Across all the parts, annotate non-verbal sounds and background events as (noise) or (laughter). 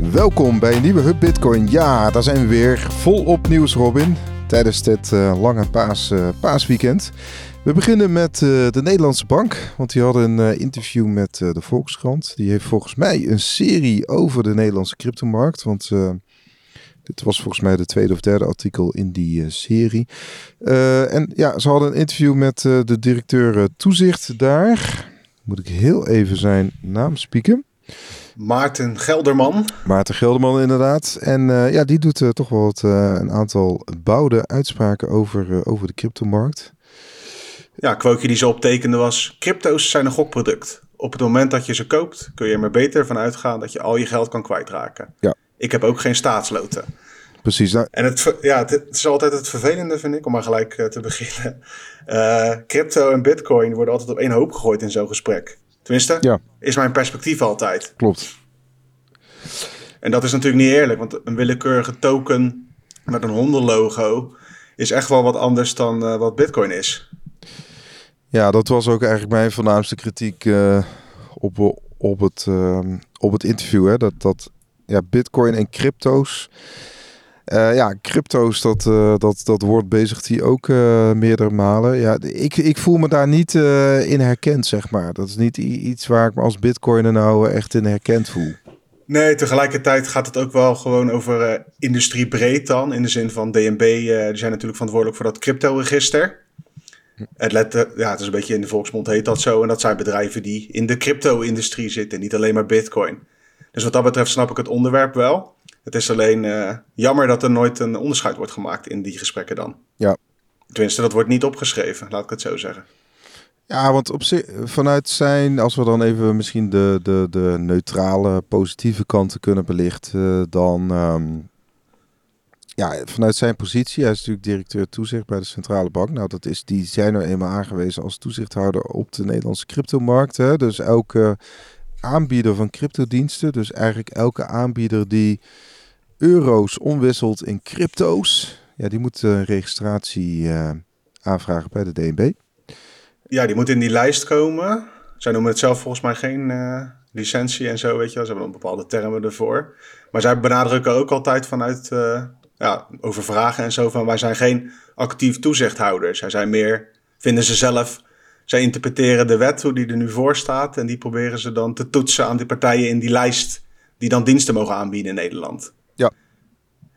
Welkom bij een nieuwe Hub Bitcoin. Ja, daar zijn we weer volop nieuws, Robin. Tijdens dit uh, lange paas, uh, paasweekend. We beginnen met uh, de Nederlandse Bank. Want die hadden een interview met de Volkskrant. Die heeft volgens mij een serie over de Nederlandse cryptomarkt. Want dit was volgens mij de tweede of derde artikel in die serie. en ja, ze hadden een interview met de directeur toezicht daar. Moet ik heel even zijn naam spieken. Maarten Gelderman. Maarten Gelderman, inderdaad. En uh, ja, die doet uh, toch wel het, uh, een aantal bouwde uitspraken over, over de cryptomarkt. Ja, quoteje die ze optekende was: crypto's zijn een gokproduct. Op het moment dat je ze koopt, kun je er maar beter van uitgaan dat je al je geld kan kwijtraken. Ja. Ik heb ook geen staatsloten. Precies. Nou... En het, ja, het, is altijd het vervelende, vind ik, om maar gelijk te (laughs) beginnen. crypto en bitcoin worden altijd op één hoop gegooid in zo'n gesprek. Tenminste, ja. is mijn perspectief altijd. Klopt. En dat is natuurlijk niet eerlijk, want een willekeurige token met een hondenlogo is echt wel wat anders dan uh, wat Bitcoin is. Ja, dat was ook eigenlijk mijn voornaamste kritiek uh, op, op, het, uh, op het interview. Hè? Dat, dat ja, Bitcoin en crypto's uh, ja, crypto's, dat, uh, dat, dat wordt bezigt hij ook uh, meerdere malen. Ja, ik, ik voel me daar niet in herkend, zeg maar. Dat is niet iets waar ik me als bitcoiner nou echt in herkend voel. Nee, tegelijkertijd gaat het ook wel gewoon over industriebreed dan. In de zin van DNB, die zijn natuurlijk verantwoordelijk voor dat crypto-register. Het, let, ja, het is een beetje in de volksmond heet dat zo. En dat zijn bedrijven die in de crypto-industrie zitten, niet alleen maar bitcoin. Dus wat dat betreft snap ik het onderwerp wel. Het is alleen uh, jammer dat er nooit een onderscheid wordt gemaakt in die gesprekken dan. Ja. Tenminste, dat wordt niet opgeschreven, laat ik het zo zeggen. Ja, want op zich, vanuit zijn, als we dan even misschien de, de, de neutrale, positieve kanten kunnen belichten, dan um, ja, vanuit zijn positie, hij is natuurlijk directeur toezicht bij de centrale bank. Nou, dat is, die zijn er eenmaal aangewezen als toezichthouder op de Nederlandse cryptomarkt. Hè? Dus elke aanbieder van cryptodiensten, dus eigenlijk elke aanbieder die euro's omwisselt in crypto's. Ja, die moet een registratie uh, aanvragen bij de DNB. Ja, die moet in die lijst komen. Zij noemen het zelf volgens mij geen uh, licentie en zo, weet je wel. Ze hebben dan bepaalde termen ervoor. Maar zij benadrukken ook altijd vanuit, ja, over en zo van... wij zijn geen actief toezichthouders. Zij zijn meer, vinden ze zelf... Zij interpreteren de wet, hoe die er nu voor staat... en die proberen ze dan te toetsen aan die partijen in die lijst... die dan diensten mogen aanbieden in Nederland. Ja.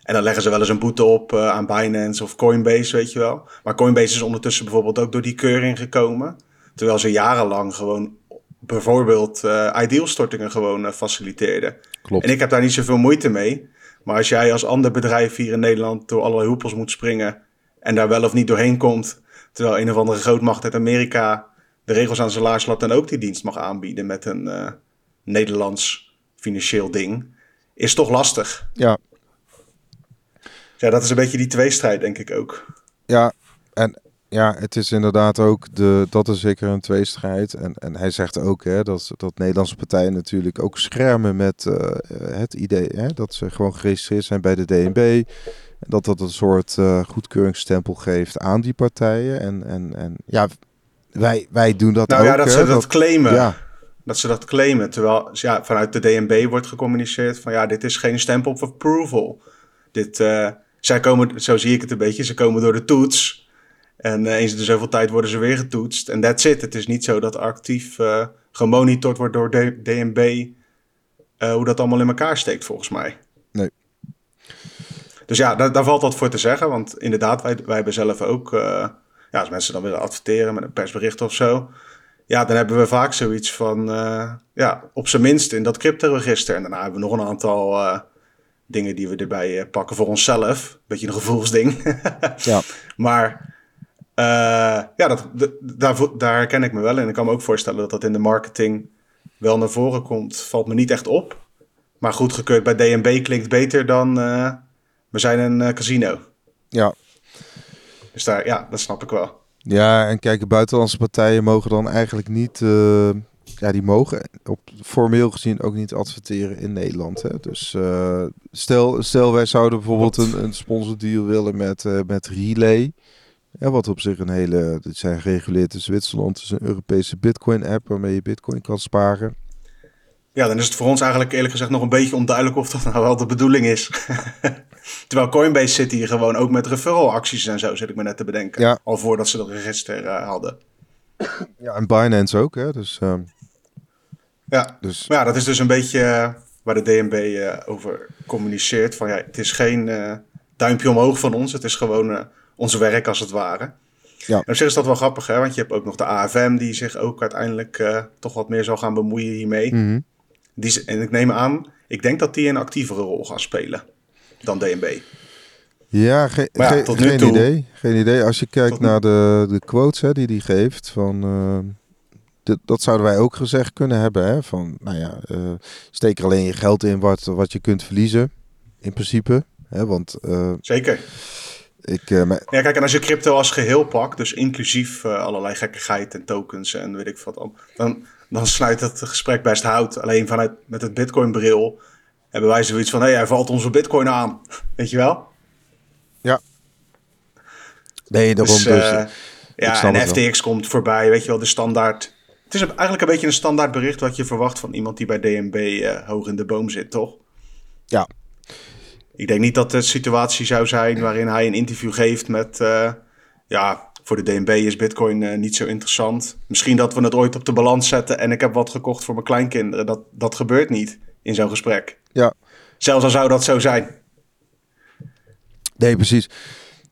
En dan leggen ze wel eens een boete op uh, aan Binance of Coinbase, weet je wel. Maar Coinbase is ondertussen bijvoorbeeld ook door die keuring gekomen. Terwijl ze jarenlang gewoon bijvoorbeeld uh, ideal-stortingen gewoon uh, faciliteerden. Klopt. En ik heb daar niet zoveel moeite mee. Maar als jij als ander bedrijf hier in Nederland door allerlei hoepels moet springen... en daar wel of niet doorheen komt... terwijl een of andere grootmacht uit Amerika de regels aan zijn laars laat... en ook die dienst mag aanbieden met een Nederlands financieel ding... is toch lastig. Ja, ja, dat is een beetje die tweestrijd, denk ik ook. Ja, en ja, het is inderdaad ook de, dat is zeker een tweestrijd. En, en hij zegt ook hè, dat, dat Nederlandse partijen natuurlijk ook schermen met uh, het idee hè, dat ze gewoon geregistreerd zijn bij de DNB. Dat dat een soort uh, goedkeuringsstempel geeft aan die partijen. En, en, en ja, wij, wij doen dat nou, ook. ja, dat hè, ze dat, dat claimen. Ja. Dat ze dat claimen. Terwijl ja, vanuit de DNB wordt gecommuniceerd van ja, dit is geen stempel of approval. Dit, uh, zij komen, zo zie ik het een beetje, ze komen door de toets. En uh, eens in de zoveel tijd worden ze weer getoetst. En that's it. Het is niet zo dat actief uh, gemonitord wordt door de DNB hoe dat allemaal in elkaar steekt, volgens mij. Nee. Dus ja, daar, daar valt wat voor te zeggen. Want inderdaad, wij, wij hebben zelf ook... ja, als mensen dan willen adverteren met een persbericht of zo... Ja, dan hebben we vaak zoiets van... ja, op zijn minst in dat crypto-register. En daarna hebben we nog een aantal dingen die we erbij pakken voor onszelf. Beetje een gevoelsding. (laughs) ja. Maar ja, dat, daar, daar herken ik me wel in. Ik kan me ook voorstellen dat dat in de marketing wel naar voren komt. Valt me niet echt op. Maar goedgekeurd bij DNB klinkt beter dan we zijn een casino. Ja. Dus daar, ja, dat snap ik wel. Ja, en kijk, buitenlandse partijen mogen dan eigenlijk niet ja, die mogen op formeel gezien ook niet adverteren in Nederland. Hè? Dus uh, stel, stel wij zouden bijvoorbeeld een, een sponsordeal willen met, uh, met Relay. Ja, wat op zich een hele, dit zijn gereguleerd in Zwitserland, het is een Europese Bitcoin app waarmee je Bitcoin kan sparen. ja, dan is het voor ons eigenlijk eerlijk gezegd nog een beetje onduidelijk of dat nou wel de bedoeling is. (laughs) Terwijl Coinbase zit hier gewoon ook met referral acties en zo, zit ik me net te bedenken. Ja. Al voordat ze dat register eh, hadden. Ja, en Binance ook, hè. Dus, ehm, Ja. dus Maar ja, dat is dus een beetje eh, waar de DNB eh, over communiceert. Van ja, het is geen duimpje omhoog van ons. Het is gewoon ons werk als het ware. Ja. En op zich is dat wel grappig, hè? Want je hebt ook nog de AFM die zich ook uiteindelijk toch wat meer zal gaan bemoeien hiermee. Die, z- en ik neem aan, ik denk dat die een actievere rol gaan spelen dan DNB. Ja, ge- Maar ja, ge- tot nu geen toe- idee. Geen idee. Als je kijkt Tot naar de, de quotes hè, die hij geeft, van, eh, dit- dat zouden wij ook gezegd kunnen hebben. Hè, van, nou ja, eh, steek er alleen je geld in wat, wat je kunt verliezen, in principe. Hè, want eh, Zeker. ik, eh, Ja, kijk, en als je crypto als geheel pakt, dus inclusief allerlei gekkigheid en tokens en weet ik wat, dan, dan sluit het gesprek best hout. Alleen vanuit met het Bitcoin-bril hebben wij zoiets van: hé, hij valt onze Bitcoin aan. Weet je wel? nee, daarom Dus, dus. eh, ja, en. FTX komt voorbij, weet je wel, de standaard. Het is eigenlijk een beetje een standaard bericht wat je verwacht van iemand die bij DNB eh, hoog in de boom zit, toch? Ja. Ik denk niet dat de situatie zou zijn waarin hij een interview geeft met... eh, ja, voor de DNB is bitcoin eh, niet zo interessant. Misschien dat we het ooit op de balans zetten en ik heb wat gekocht voor mijn kleinkinderen. Dat, dat gebeurt niet in zo'n gesprek. Ja. Zelfs al zou dat zo zijn. Nee, precies.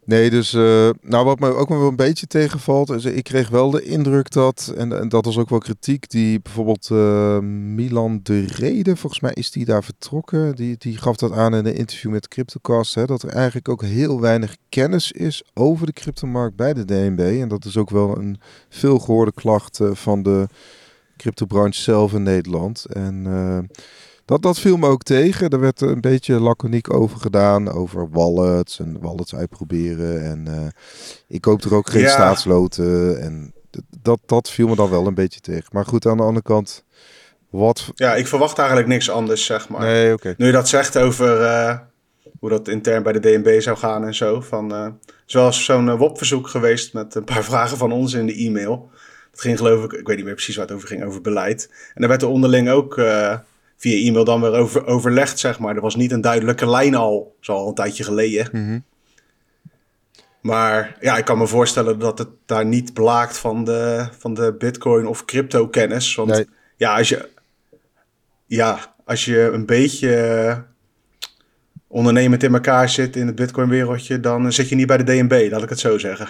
Nee, dus uh, nou wat me ook wel een beetje tegenvalt, is ik kreeg wel de indruk dat, en, en dat was ook wel kritiek, die bijvoorbeeld uh, Milan de Rede, volgens mij is die daar vertrokken, die, die gaf dat aan in een interview met Cryptocast, hè, dat er eigenlijk ook heel weinig kennis is over de cryptomarkt bij de DNB. En dat is ook wel een veel gehoorde klacht uh, van de cryptobranche zelf in Nederland. En dat, dat viel me ook tegen. Er werd een beetje laconiek over gedaan. Over wallets en wallets uitproberen. En uh, ik koop er ook geen ja. staatsloten. En dat, dat viel me dan wel een beetje tegen. Maar goed, aan de andere kant. Wat... Ja, ik verwacht eigenlijk niks anders, zeg maar. Nee, oké. Okay. Nu je dat zegt over uh, hoe dat intern bij de DNB zou gaan en zo. Van, uh, zoals zo'n uh, WOP-verzoek geweest met een paar (laughs) vragen van ons in de e-mail. Dat ging geloof ik, ik weet niet meer precies waar het over ging, over beleid. En daar werd er onderling ook via e-mail dan weer over overlegd, zeg maar. Er was niet een duidelijke lijn al, zo al een tijdje geleden. Mm -hmm. Maar ja, ik kan me voorstellen dat het daar niet blaakt van de, van de bitcoin of crypto kennis. Want Nee. ja, als je, ja, als je een beetje ondernemend in elkaar zit in het bitcoin wereldje, dan zit je niet bij de DNB, laat ik het zo zeggen.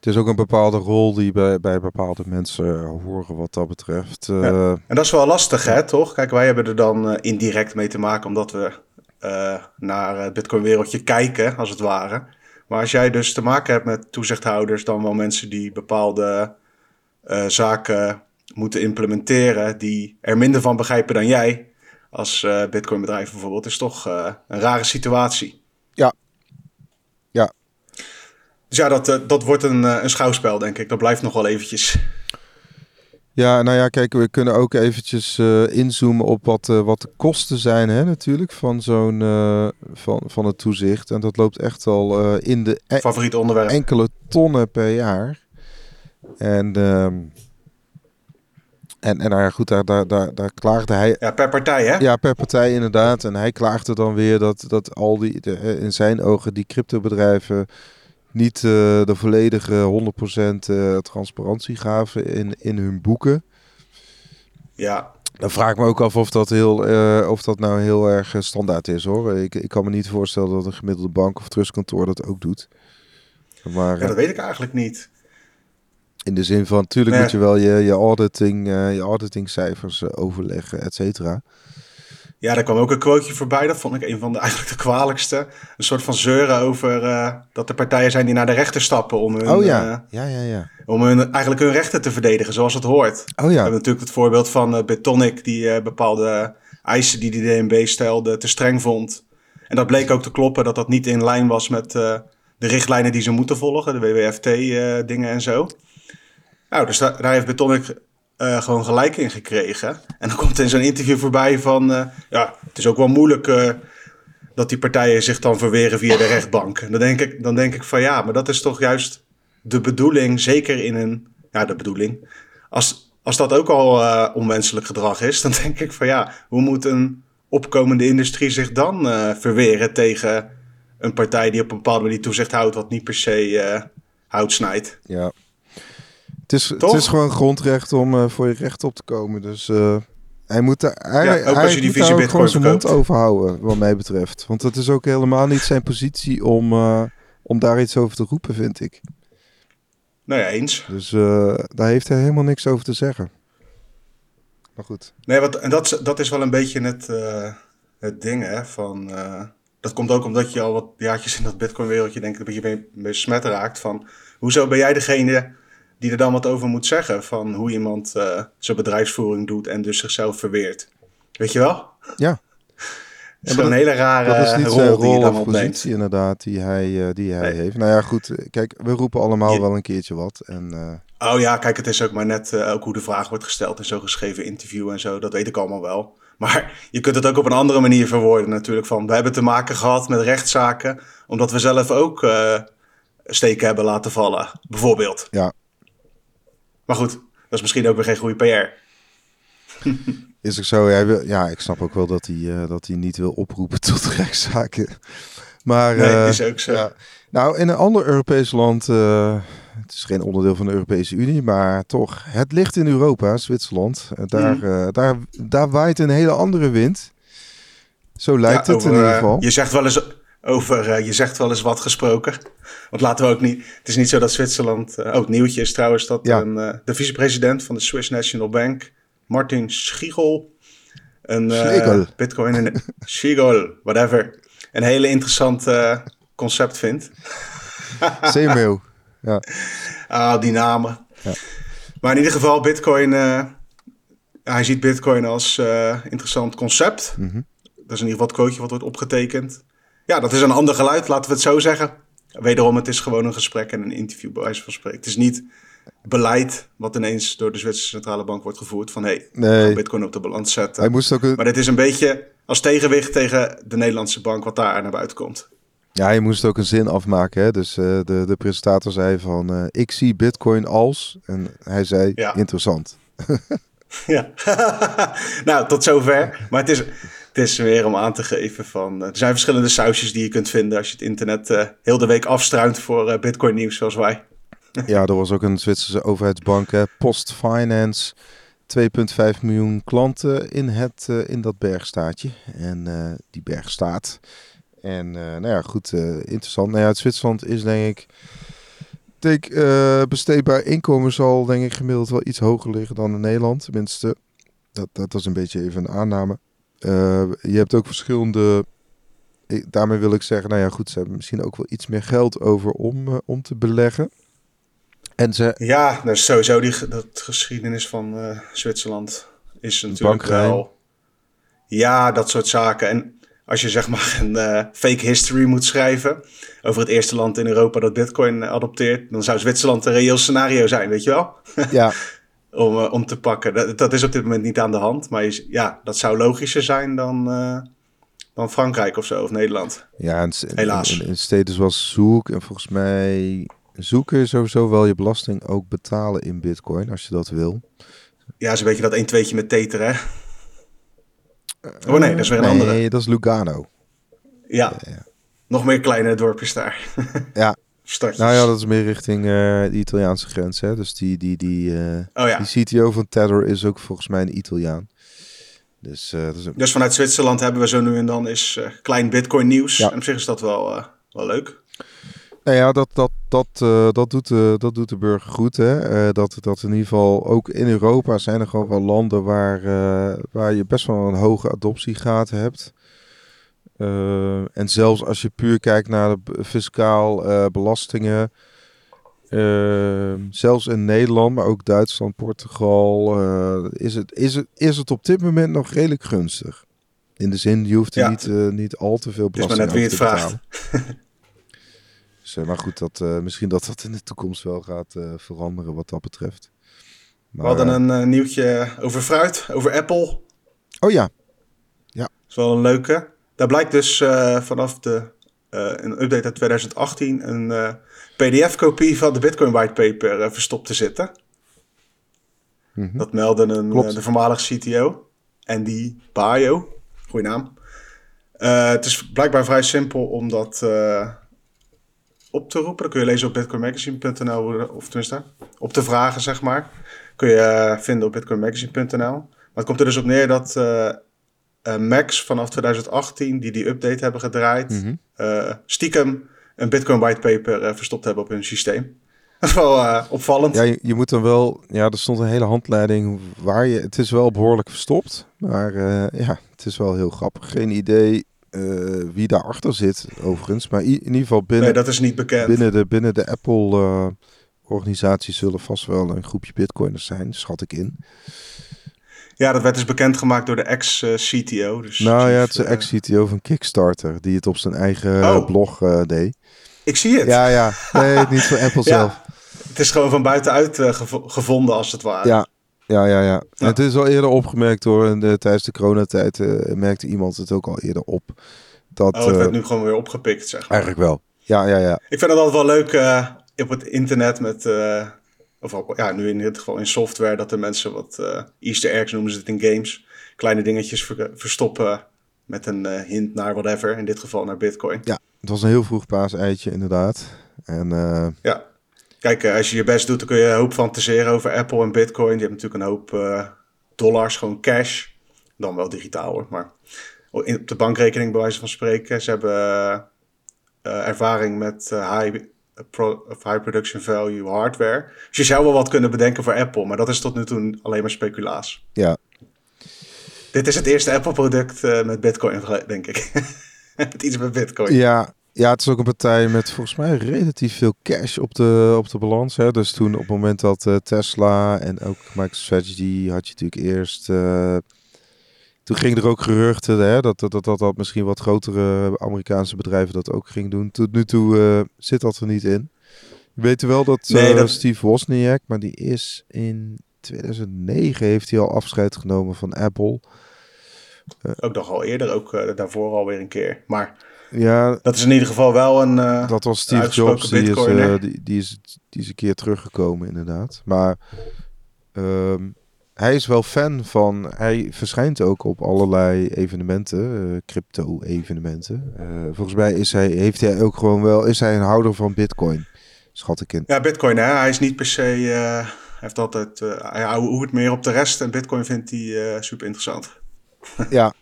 Het is ook een bepaalde rol die bij, bij bepaalde mensen horen wat dat betreft. Uh, Ja. En dat is wel lastig, hè, toch? Kijk, wij hebben er dan uh, indirect mee te maken omdat we uh, naar het Bitcoin-wereldje kijken, als het ware. Maar als jij dus te maken hebt met toezichthouders, dan wel mensen die bepaalde uh, zaken moeten implementeren, die er minder van begrijpen dan jij, als uh, Bitcoin-bedrijf bijvoorbeeld, is toch uh, een rare situatie. Ja. Dus ja, dat, uh, dat wordt een, een schouwspel, denk ik. Dat blijft nog wel eventjes. Ja, nou ja, kijk, we kunnen ook eventjes uh, inzoomen op wat, uh, wat de kosten zijn, hè, natuurlijk, van zo'n uh, van, van het toezicht. En dat loopt echt al in de e favoriet onderwerp enkele tonnen per jaar. En, um, en, en nou goed, daar, daar, daar, daar klaagde hij. Ja, per partij, hè? Ja, per partij inderdaad. En hij klaagde dan weer dat, dat al die, de, in zijn ogen, die cryptobedrijven niet uh, de volledige 100% uh, transparantie gaven in, in hun boeken. Ja. Dan vraag ik me ook af of dat, heel, uh, of dat nou heel erg standaard is hoor. Ik, ik kan me niet voorstellen dat een gemiddelde bank of trustkantoor dat ook doet. Maar, ja, dat weet ik eigenlijk niet. In de zin van, natuurlijk nee. moet je wel je, je, auditing, uh, je auditingcijfers overleggen, et cetera. Ja, daar kwam ook een quoteje voorbij. Dat vond ik een van de (laughs) eigenlijk de kwalijkste. Een soort van zeuren over uh, dat er partijen zijn die naar de rechter stappen om hun, oh, ja. Ja, ja, ja. om hun, eigenlijk hun rechten te verdedigen zoals het hoort. Oh, ja. We hebben natuurlijk het voorbeeld van uh, Betonic die bepaalde eisen die de DNB stelde te streng vond. En dat bleek ook te kloppen dat dat niet in lijn was met de richtlijnen die ze moeten volgen, de WWFT dingen en zo. Nou, dus daar, daar heeft Betonic uh, gewoon gelijk in gekregen. En dan komt in zo'n interview voorbij van... Uh, ja, het is ook wel moeilijk uh, dat die partijen zich dan verweren via de rechtbank. En dan denk, ik, dan denk ik van ja, maar dat is toch juist de bedoeling, zeker in een... Ja, de bedoeling. Als, als dat ook al onwenselijk gedrag is, dan denk ik van ja, hoe moet een opkomende industrie zich dan verweren tegen een partij die op een bepaalde manier toezicht houdt, wat niet per se hout snijdt? Ja. Het is, het is gewoon grondrecht om voor je recht op te komen. Dus hij moet, daar, hij, ja, ook hij als je die visie gewoon zijn mond overhouden, wat mij betreft. Want het is ook helemaal niet zijn positie om, om daar iets over te roepen, vind ik. Nou ja, eens. Dus daar heeft hij helemaal niks over te zeggen. Maar goed. Nee, wat, en dat, dat is wel een beetje het, het ding, hè. Van, dat komt ook omdat je al wat jaartjes in dat Bitcoin-wereldje denk ik een beetje besmet raakt. Van, hoezo ben jij degene die er dan wat over moet zeggen? Van hoe iemand zijn bedrijfsvoering doet en dus zichzelf verweert. Weet je wel? Ja. (laughs) Dat is een hele rare dat is niet rol, rol die je dan of positie inderdaad die hij, uh, die hij heeft. Nou ja, goed. Kijk, we roepen allemaal wel een keertje wat. En, uh... Oh ja, kijk, het is ook maar net uh, ook hoe de vraag wordt gesteld in zo'n geschreven interview en zo. Dat weet ik allemaal wel. Maar je kunt het ook op een andere manier verwoorden natuurlijk. Van, we hebben te maken gehad met rechtszaken, omdat we zelf ook steken hebben laten vallen, bijvoorbeeld. Ja. Maar goed, dat is misschien ook weer geen goede PR. (laughs) Is ook zo. Hij wil, ja, ik snap ook wel dat hij, uh, dat hij niet wil oproepen (laughs) tot rechtszaken. Maar, nee, uh, is ook zo. Ja. Nou, in een ander Europees land, uh, het is geen onderdeel van de Europese Unie, maar toch, het ligt in Europa, Zwitserland. Daar, mm. daar, daar waait een hele andere wind. Zo lijkt ja, het over, in ieder geval. Je zegt wel eens over, je zegt wel eens wat gesproken. Want laten we ook niet, het is niet zo dat Zwitserland, oh het nieuwtje is trouwens dat ja. een, de vicepresident van de Swiss National Bank, Martin Schiegel. Een uh, Bitcoin en (laughs) Schiegel, whatever. Een hele interessant uh, concept vindt. (laughs) Zeemeeuw. Ja. Ah, die namen. Ja. Maar in ieder geval, Bitcoin. Uh, hij ziet Bitcoin als interessant concept. Mm -hmm. Dat is in ieder geval het quoteje wat wordt opgetekend. Ja, dat is een ander geluid, laten we het zo zeggen. Wederom, het is gewoon een gesprek en een interview, bij wijze van spreken. Het is niet beleid wat ineens door de Zwitserse Centrale Bank wordt gevoerd. Van hé, hey, nee. Bitcoin op de balans zetten. Hij moest ook een... Maar dit is een beetje als tegenwicht tegen de Nederlandse bank wat daar naar buiten komt. Ja, hij moest ook een zin afmaken. Hè? Dus uh, de, de presentator zei van uh, ik zie Bitcoin als. En hij zei ja. interessant. (laughs) ja, (laughs) nou tot zover. Maar het is, het is weer om aan te geven van... Uh, er zijn verschillende sausjes die je kunt vinden als je het internet heel de week afstruint voor Bitcoin nieuws zoals wij. Ja, er was ook een Zwitserse overheidsbank, hè, Post Finance. 2,5 miljoen klanten in, het, uh, in dat bergstaatje. En uh, die bergstaat. En uh, nou ja, goed, interessant. Nou ja, het Zwitserland is denk ik... Denk, besteedbaar inkomen zal denk ik gemiddeld wel iets hoger liggen dan in Nederland. Tenminste, dat, dat is een beetje even een aanname. Je hebt ook verschillende... Ik, daarmee wil ik zeggen, nou ja goed, ze hebben misschien ook wel iets meer geld over om, om te beleggen. En ze... Ja, dus sowieso die dat geschiedenis van uh, Zwitserland is natuurlijk wel... Ja, dat soort zaken. En als je zeg maar (laughs) een uh, fake history moet schrijven over het eerste land in Europa dat bitcoin adopteert, dan zou Zwitserland een reëel scenario zijn, weet je wel? Ja. (laughs) om, uh, om te pakken. Dat, dat, is op dit moment niet aan de hand, maar is, ja, dat zou logischer zijn dan, dan Frankrijk of zo, of Nederland. Ja, en, helaas. In, steden zoals Zoek en volgens mij zoeken sowieso wel je belasting ook betalen in bitcoin, als je dat wil. Ja, is een beetje dat 1 2 met Tether, hè? Oh nee, dat is weer een andere. Nee, dat is Lugano. Ja, ja, ja. nog meer kleine dorpjes daar. (laughs) ja. Nou ja, dat is meer richting uh, de Italiaanse grens, hè. Dus die, die, die, uh, oh, ja. die CTO van Tether is ook volgens mij een Italiaan. Dus, dat is een... dus vanuit Zwitserland hebben we zo nu en dan is klein bitcoin nieuws. Ja. En op zich is dat wel, wel leuk. Nou ja, dat, dat, dat, uh, dat, doet, de, dat doet de burger goed. Hè? Uh, dat, dat in ieder geval ook in Europa zijn er gewoon wel landen waar, uh, waar je best wel een hoge adoptiegraad hebt. En zelfs als je puur kijkt naar de fiscaal belastingen. zelfs in Nederland, maar ook Duitsland, Portugal, is, het, is, het, is het op dit moment nog redelijk gunstig. In de zin, je hoeft er ja. niet, niet al te veel belasting te betalen. Maar net het vraagt. Dus, maar goed, dat, misschien dat dat in de toekomst wel gaat veranderen wat dat betreft. Maar, We hadden een nieuwtje over fruit, over Apple. Oh ja. Ja. Dat is wel een leuke. Daar blijkt dus vanaf de, een update uit 2018 een PDF-kopie van de Bitcoin whitepaper verstopt te zitten. Mhm. Dat meldde een, eh, de voormalige CTO. Andy Bayo. Goeie naam. Eh, het is blijkbaar vrij simpel om dat eh, op te roepen. Dat kun je lezen op bitcoinmagazine.nl. Of tenminste, op te vragen, zeg maar. Kun je eh, vinden op bitcoinmagazine.nl. Maar het komt er dus op neer dat eh, eh, Max vanaf 2018, die die update hebben gedraaid, Mhm. eh, stiekem een Bitcoin whitepaper eh, verstopt hebben op hun systeem. Dat is (laughs) wel opvallend. Ja, je, je moet dan wel... Ja, er stond een hele handleiding waar je... Het is wel behoorlijk verstopt. Maar ja, het is wel heel grappig. Geen idee eh, wie daarachter zit, overigens. Maar in ieder geval binnen, nee, dat is niet bekend. binnen de, binnen de Apple-organisatie zullen vast wel een groepje bitcoiners zijn, schat ik in. Ja, dat werd dus bekendgemaakt door de ex-CTO. Dus nou ja, het is een eh, ex-CTO van Kickstarter, die het op zijn eigen Oh. blog eh, deed. Ik zie het. Ja, ja. Nee, niet voor (laughs) Apple Ja, zelf. Het is gewoon van buitenuit eh, gevo- gevonden, als het ware. Ja, ja, ja. ja. Ja. Het is al eerder opgemerkt hoor. En de, tijdens de coronatijd eh, merkte iemand het ook al eerder op. Dat, Oh, het eh, werd nu gewoon weer opgepikt, zeg maar. Eigenlijk wel. Ja, ja, ja. Ik vind het altijd wel leuk eh, op het internet met... of ook, ja, nu in dit geval in software... dat de mensen wat eh, easter eggs noemen ze het in games... kleine dingetjes ver- verstoppen met een eh, hint naar whatever. In dit geval naar bitcoin. Ja, het was een heel vroeg paaseitje inderdaad. En eh, Ja. Kijk, als je je best doet, dan kun je een hoop fantaseren over Apple en Bitcoin. Die hebben natuurlijk een hoop dollars, gewoon cash. Dan wel digitaal hoor, maar op de bankrekening bij wijze van spreken. Ze hebben ervaring met high, pro- of high production value hardware. Dus je zou wel wat kunnen bedenken voor Apple, maar dat is tot nu toe alleen maar speculaas. ja, Dit is het eerste Apple-product eh, met Bitcoin, denk ik. (laughs) met iets met Bitcoin. ja, ja, het is ook een partij met volgens mij relatief veel cash op de, op de balans. Hè. Dus toen op het moment dat eh, Tesla en ook MicroStrategy had je natuurlijk eerst... eh, toen ging er ook geruchten hè, dat, dat, dat, dat misschien wat grotere Amerikaanse bedrijven dat ook ging doen. Tot nu toe eh, zit dat er niet in. We weten wel dat, Nee, eh, dat- Steve Wozniak, maar die is in 2009 heeft hij al afscheid genomen van Apple. Ook nog al eerder, ook eh, daarvoor alweer een keer. Maar Ja, dat is in ieder geval wel een... eh, dat was Steve Jobs. Die is, eh, die, die, is, die is een keer teruggekomen, inderdaad. Maar ehm, hij is wel fan van. Hij verschijnt ook op allerlei evenementen, eh, crypto-evenementen. Eh, volgens mij is hij, heeft hij ook gewoon wel. Is hij een houder van Bitcoin? Schat ik in. Ja, Bitcoin, hè? hij is niet per se. eh, hij heeft altijd. hij houdt meer op de rest en Bitcoin vindt hij super interessant. (laughs) Ja,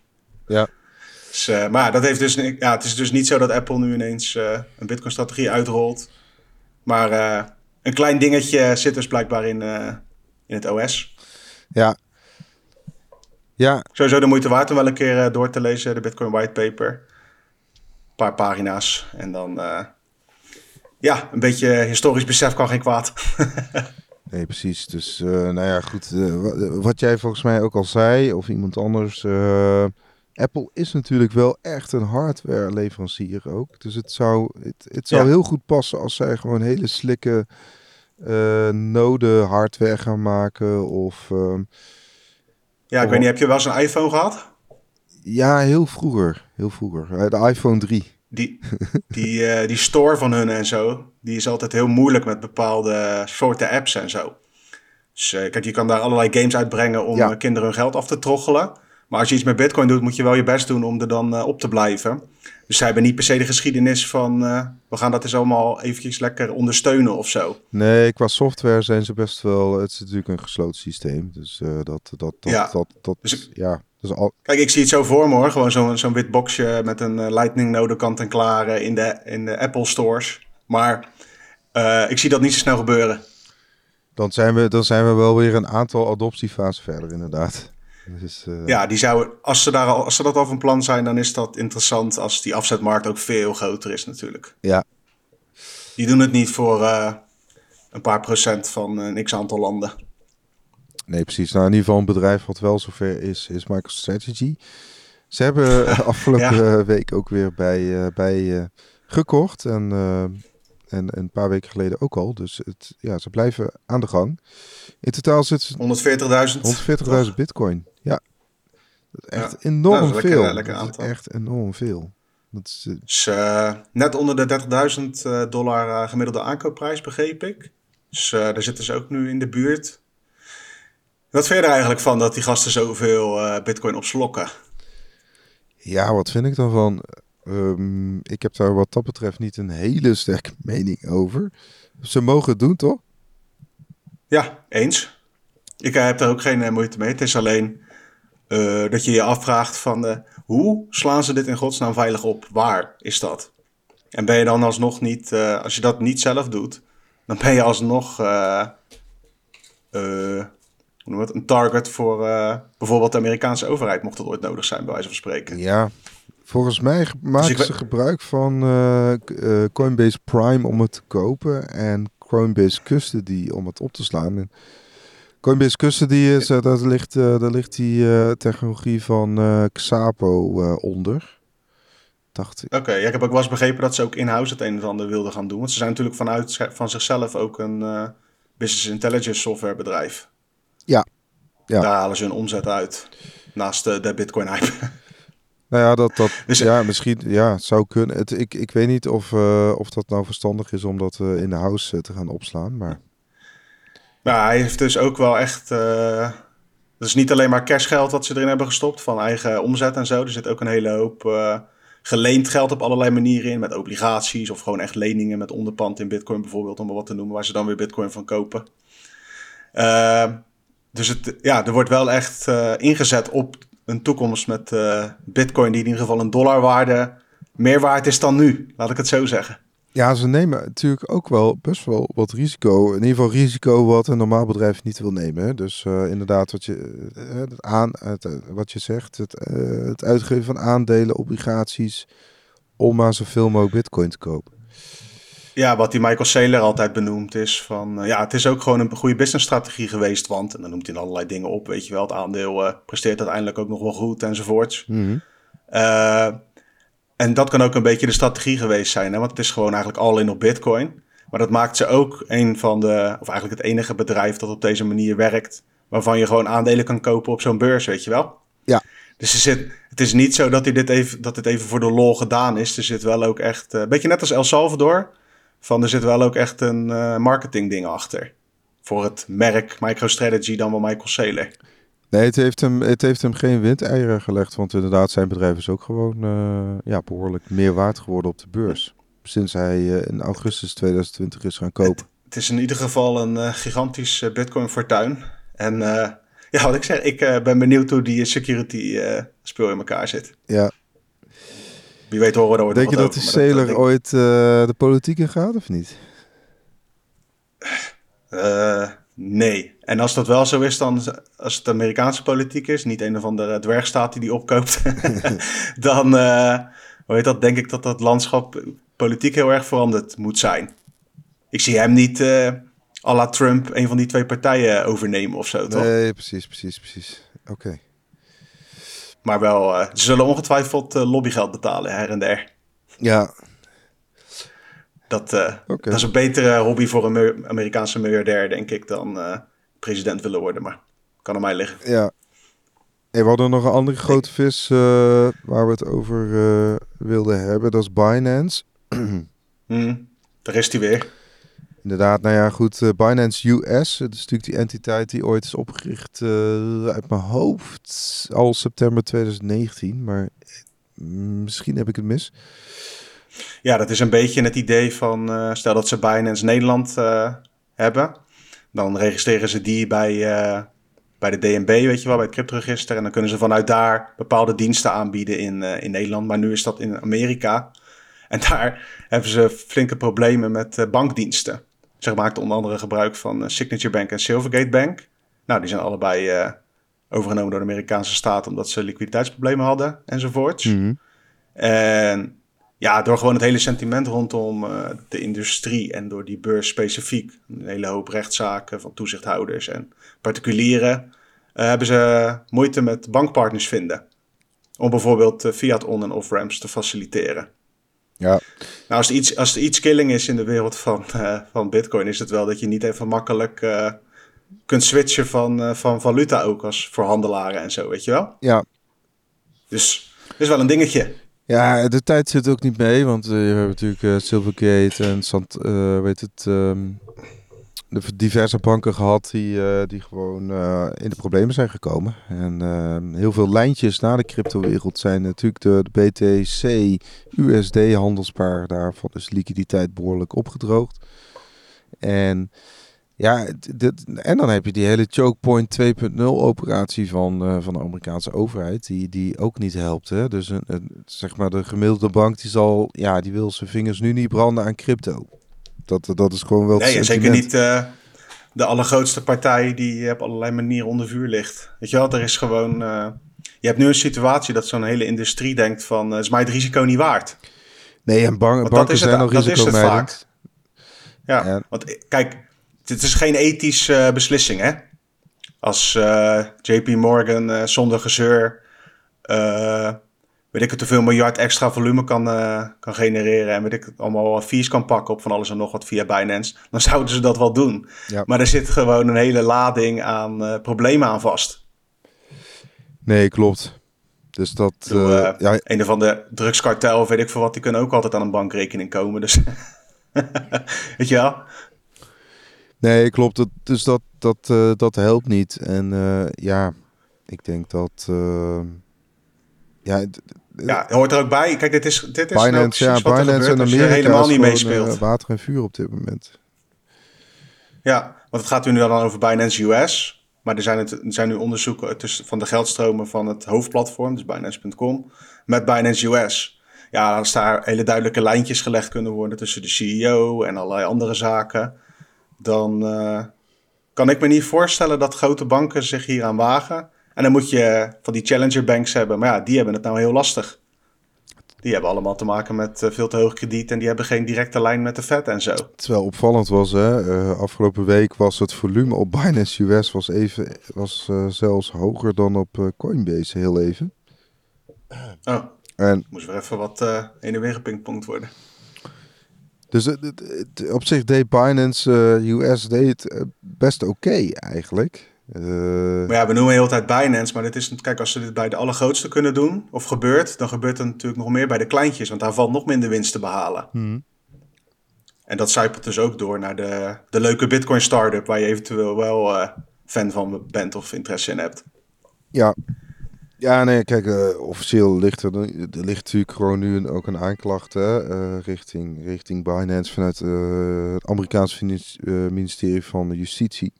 ja. Dus, maar dat heeft dus, ja, het is dus niet zo dat Apple nu ineens een Bitcoin-strategie uitrolt. Maar een klein dingetje zit dus blijkbaar in, in het OS. Ja. Ja, Sowieso de moeite waard om wel een keer eh, door te lezen, de Bitcoin Whitepaper. Een paar pagina's. En dan. eh, ja, een beetje historisch besef kan geen kwaad. (laughs) Nee, precies. Dus, eh, nou ja, goed. wa- wat jij volgens mij ook al zei, of iemand anders. Apple is natuurlijk wel echt een hardware leverancier ook. Dus het zou, het, het zou Ja. heel goed passen als zij gewoon hele slikke eh node hardware gaan maken. Of ehm, Ja, ik weet niet, heb je wel eens een iPhone gehad? ja, heel vroeger. Heel vroeger. Eh, de iPhone 3. Die, (laughs) die, eh, die store van hun en zo, die is altijd heel moeilijk met bepaalde soorten apps en zo. Dus eh, kijk, je kan daar allerlei games uitbrengen om Ja. eh, kinderen hun geld af te troggelen. Maar als je iets met bitcoin doet, moet je wel je best doen om er dan eh, op te blijven. Dus zij hebben niet per se de geschiedenis van, eh, we gaan dat eens allemaal eventjes lekker ondersteunen of zo. Nee, qua software zijn ze best wel. Het is natuurlijk een gesloten systeem. Dus eh, dat, dat, dat, Ja. dat, dat, Dus ik- ja. Dus al, Kijk, ik zie het zo voor me hoor. Gewoon zo'n zo'n wit boxje met een eh, lightning node kant en klaar in, de, in de Apple stores. Maar ik zie dat niet zo snel gebeuren. Dan zijn, we, dan zijn we wel weer een aantal adoptiefasen verder, inderdaad. Dus, eh, Ja, die zouden, als, ze daar al, als ze dat al van plan zijn, dan is dat interessant als die afzetmarkt ook veel groter is natuurlijk. ja, Die doen het niet voor eh, een paar procent van een x aantal landen. nee, precies. Nou, in ieder geval een bedrijf wat wel zover is, is MicroStrategy. Ze hebben eh, (laughs) (laughs) afgelopen eh, week ook weer bij, eh, bij eh, gekocht. En, eh, en een paar weken geleden ook al. Dus het, ja, ze blijven aan de gang. In totaal ze 140.000. 140.000 bitcoin. Ja, dat is echt Ja. enorm dat is lekker- veel. lekker dat is aantal. echt enorm veel. Dat is, eh, Dus eh, net onder de 30.000 eh, dollar eh, gemiddelde aankoopprijs, begreep ik. Dus eh, daar zitten ze ook nu in de buurt. Wat vind je er eigenlijk van dat die gasten zoveel bitcoin opslokken? Ja, wat vind ik daarvan? Um, ik heb daar wat dat betreft niet een hele sterke mening over. Ze mogen het doen, toch? Ja, eens. Ik eh, heb daar ook geen uh, moeite mee. Het is alleen uh, dat je je afvraagt van hoe slaan ze dit in godsnaam veilig op? Waar is dat? En ben je dan alsnog niet, als je dat niet zelf doet, dan ben je alsnog het, een target voor bijvoorbeeld de Amerikaanse overheid, mocht dat ooit nodig zijn, bij wijze van spreken. Ja, Volgens mij maken dus ze gebruik van Coinbase Prime om het te kopen en Coinbase Custody om het op te slaan. En Coinbase Custody is, uh, daar, ligt, daar ligt die technologie van Xapo onder. Dacht ik. Oké, ja, ik heb ook wel eens begrepen dat ze ook in-house het een en ander wilden gaan doen. Want ze zijn natuurlijk vanuit van zichzelf ook een business intelligence software bedrijf. Ja. ja. Daar halen ze hun omzet uit. Naast de Bitcoin hype. Nou ja, dat, dat dus, ja, misschien ja, zou kunnen. Het, ik, ik weet niet of, uh, of dat nou verstandig is om dat uh, in de house uh, te gaan opslaan. Maar... Nou, hij heeft dus ook wel echt. dus niet alleen maar cashgeld wat ze erin hebben gestopt van eigen omzet en zo. Er zit ook een hele hoop geleend geld op allerlei manieren in. Met obligaties of gewoon echt leningen met onderpand in Bitcoin bijvoorbeeld, om maar wat te noemen, waar ze dan weer Bitcoin van kopen. dus het, ja, er wordt wel echt ingezet op een toekomst met uh, Bitcoin die in ieder geval een dollarwaarde meer waard is dan nu. Laat ik het zo zeggen. Ja, ze nemen natuurlijk ook wel best wel wat risico. In ieder geval risico wat een normaal bedrijf niet wil nemen. Dus uh, inderdaad, wat je, het aan, het, wat je zegt, het, het uitgeven van aandelen, obligaties, om maar zoveel mogelijk bitcoin te kopen. Ja, wat die Michael Saylor altijd benoemt is van... Uh, ja, het is ook gewoon een goede businessstrategie geweest. Want, en dan noemt hij allerlei dingen op, weet je wel. Het aandeel uh, presteert uiteindelijk ook nog wel goed enzovoorts. Mm en dat kan ook een beetje de strategie geweest zijn. Hè? Want het is gewoon eigenlijk al in op bitcoin. Maar dat maakt ze ook een van de... Of eigenlijk het enige bedrijf dat op deze manier werkt... waarvan je gewoon aandelen kan kopen op zo'n beurs, weet je wel? Ja. Dus er zit, het is niet zo dat, hij dit even, dat dit even voor de lol gedaan is. Er zit wel ook echt... Een beetje net als El Salvador van er zit wel ook echt een uh, marketing ding achter. Voor het merk MicroStrategy dan wel Michael Saylor. Nee, het heeft, hem, het heeft hem geen windeieren gelegd. Want inderdaad, zijn bedrijf is ook gewoon uh, ja, behoorlijk meer waard geworden op de beurs. Sinds hij uh, in augustus 2020 is gaan kopen. Het, het is in ieder geval een uh, gigantisch Bitcoin fortuin. En ja, wat ik zeg, ik ben benieuwd hoe die security speel in elkaar zit. Ja, wie weet horen we ooit Denk je dat de Sailor ooit uh, de politiek in gaat of niet? Uh, nee. En als dat wel zo is, dan als het Amerikaanse politiek is, niet een of andere dwergstaat die die opkoopt, (laughs) (laughs) dan uh, hoe heet dat, denk ik dat dat landschap politiek heel erg veranderd moet zijn. Ik zie hem niet uh, à la Trump een van die twee partijen overnemen of zo, toch? Nee, precies, precies, precies. Oké. Maar wel, uh, ze zullen ongetwijfeld uh, lobbygeld betalen her en der. Ja. Dat, uh, dat is een betere hobby voor een Amerikaanse miljardair, denk ik, dan president willen worden. Maar kan aan mij liggen. Ja. Hey, we hadden nog een andere grote vis waar we het over wilden hebben. Dat is Binance. (clears throat) mm, daar is hij weer. Inderdaad, nou ja, goed. Uh, Binance US, dat is natuurlijk die entiteit die ooit is opgericht uh, uit mijn hoofd al september 2019, maar mm, misschien heb ik het mis. Ja, dat is een beetje het idee van, uh, stel dat ze Binance Nederland hebben, dan registreren ze die bij, bij de DNB, weet je wel, bij het cryptoregister, en dan kunnen ze vanuit daar bepaalde diensten aanbieden in, in Nederland, maar nu is dat in Amerika. En daar (laughs) hebben ze flinke problemen met bankdiensten. Ze maakten onder andere gebruik van eh, Signature Bank en Silvergate Bank. Nou, die zijn allebei uh, overgenomen door de Amerikaanse staat omdat ze liquiditeitsproblemen hadden enzovoorts. Mm En ja, door gewoon het hele sentiment rondom uh, de industrie en door die beurs specifiek, een hele hoop rechtszaken van toezichthouders en particulieren, uh, hebben ze moeite met bankpartners vinden. Om bijvoorbeeld fiat on- en off-ramps te faciliteren. Ja. Nou, als er iets, als er iets killing is in de wereld van, uh, van Bitcoin, is het wel dat je niet even makkelijk uh, kunt switchen van, uh, van valuta ook als voor handelaren en zo, weet je wel? Ja. Dus dat is wel een dingetje. Ja, de tijd zit ook niet mee, want je hebt natuurlijk Silvergate en Sant, weet het, um, diverse banken gehad die, uh, die gewoon uh, in de problemen zijn gekomen. En uh, heel veel lijntjes naar de cryptowereld zijn natuurlijk de, BTC, USD handelspaar. Daarvan is liquiditeit behoorlijk opgedroogd. En ja, dit, en dan heb je die hele chokepoint 2.0 operatie van, van de Amerikaanse overheid, die, die ook niet helpt. Hè? Dus een, zeg maar de gemiddelde bank die zal, ja, die wil zijn vingers nu niet branden aan crypto. Dat, dat is gewoon wel. Nee, zeker niet uh, de allergrootste partij die op allerlei manieren onder vuur ligt. Weet je wel, er is gewoon. Uh, je hebt nu een situatie dat zo'n hele industrie denkt van. Uh, is mij het risico niet waard? Nee, en bang, banken zijn het, nog risicomijdend. Ja, ja, want kijk, dit is geen ethische beslissing, hè? Als JP Morgan zonder gezeur weet ik het, hoeveel miljard extra volume kan, uh, kan genereren en weet ik het, allemaal fees kan pakken op van alles en nog wat via Binance, dan zouden ze dat wel doen. Ja. Maar er zit gewoon een hele lading aan uh, problemen aan vast. Nee, klopt. Dus dat. uh, ja. Een of andere drugskartel of weet ik veel wat, die kunnen ook altijd aan een bankrekening komen. Dus. (laughs) weet je wel? Nee, klopt. Dat, dus dat, dat, dat helpt niet. En ja, ik denk dat ja, ja, hoort er ook bij. Kijk, dit is, dit is Binance, ja, Binance en Amerika helemaal niet meespeelt. Uh, water en vuur op dit moment. Ja, want het gaat nu dan over Binance US. Maar er zijn, het, er zijn nu onderzoeken tussen, van de geldstromen van het hoofdplatform, dus Binance.com, met Binance US. Ja, als daar hele duidelijke lijntjes gelegd kunnen worden tussen de CEO en allerlei andere zaken, dan uh, kan ik me niet voorstellen dat grote banken zich hier aan wagen. En dan moet je van die challenger banks hebben. Maar ja, die hebben het nou heel lastig. Die hebben allemaal te maken met eh, veel te hoog krediet en die hebben geen directe lijn met de Fed en zo. Terwijl opvallend was, hè, uh, afgelopen week was het volume op Binance US was, even, was uh, zelfs hoger dan op Coinbase heel even. Oh, en, moest weer even wat uh, heen en weer gepingpongd worden. Dus op zich deed Binance US deed het best oké eigenlijk. Uh... Maar ja, we noemen heel tijd Binance, maar dit is, kijk, als ze dit bij de allergrootste kunnen doen, of gebeurt, dan gebeurt het natuurlijk nog meer bij de kleintjes, want daar valt nog minder winst te behalen. Hmm. En dat zijpelt dus ook door naar de, de leuke Bitcoin startup, waar je eventueel wel uh, fan van bent of interesse in hebt. Ja, ja, nee, kijk, uh, officieel ligt er, er ligt natuurlijk gewoon nu een, ook een aanklacht hè, uh, richting, richting Binance vanuit het Amerikaanse ministerie van Justitie.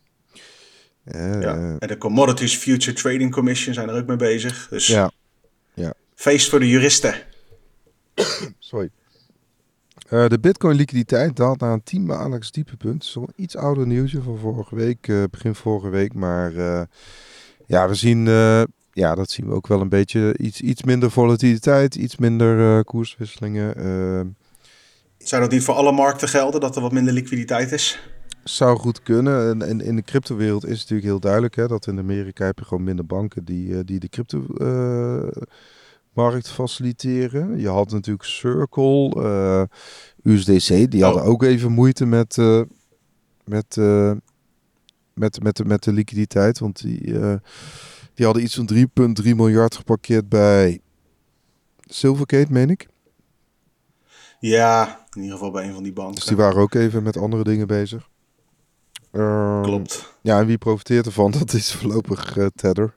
Ja. En de Commodities Future Trading Commission zijn er ook mee bezig. Dus ja. Ja. feest voor de juristen. Sorry. de Bitcoin liquiditeit daalt naar een 10 maandelijks diepepunt. Zo'n iets ouder nieuwsje van vorige week, begin vorige week. Maar ja, we zien ja, dat zien we ook wel een beetje. Iets, iets minder volatiliteit, iets minder koerswisselingen. Zou dat niet voor alle markten gelden, dat er wat minder liquiditeit is? Zou goed kunnen. En, en in de cryptowereld is het natuurlijk heel duidelijk hè, dat in Amerika heb je gewoon minder banken die, uh, die de crypto markt faciliteren. Je had natuurlijk Circle, USDC, die hadden oh. ook even moeite met, met, met, met, met de liquiditeit. Want die die hadden iets van 3,3 miljard geparkeerd bij Silvergate, meen ik. Ja, in ieder geval bij een van die banken. Dus die waren ook even met andere dingen bezig. Um, Klopt. Ja, en wie profiteert ervan? (laughs) Dat is voorlopig uh, Tether.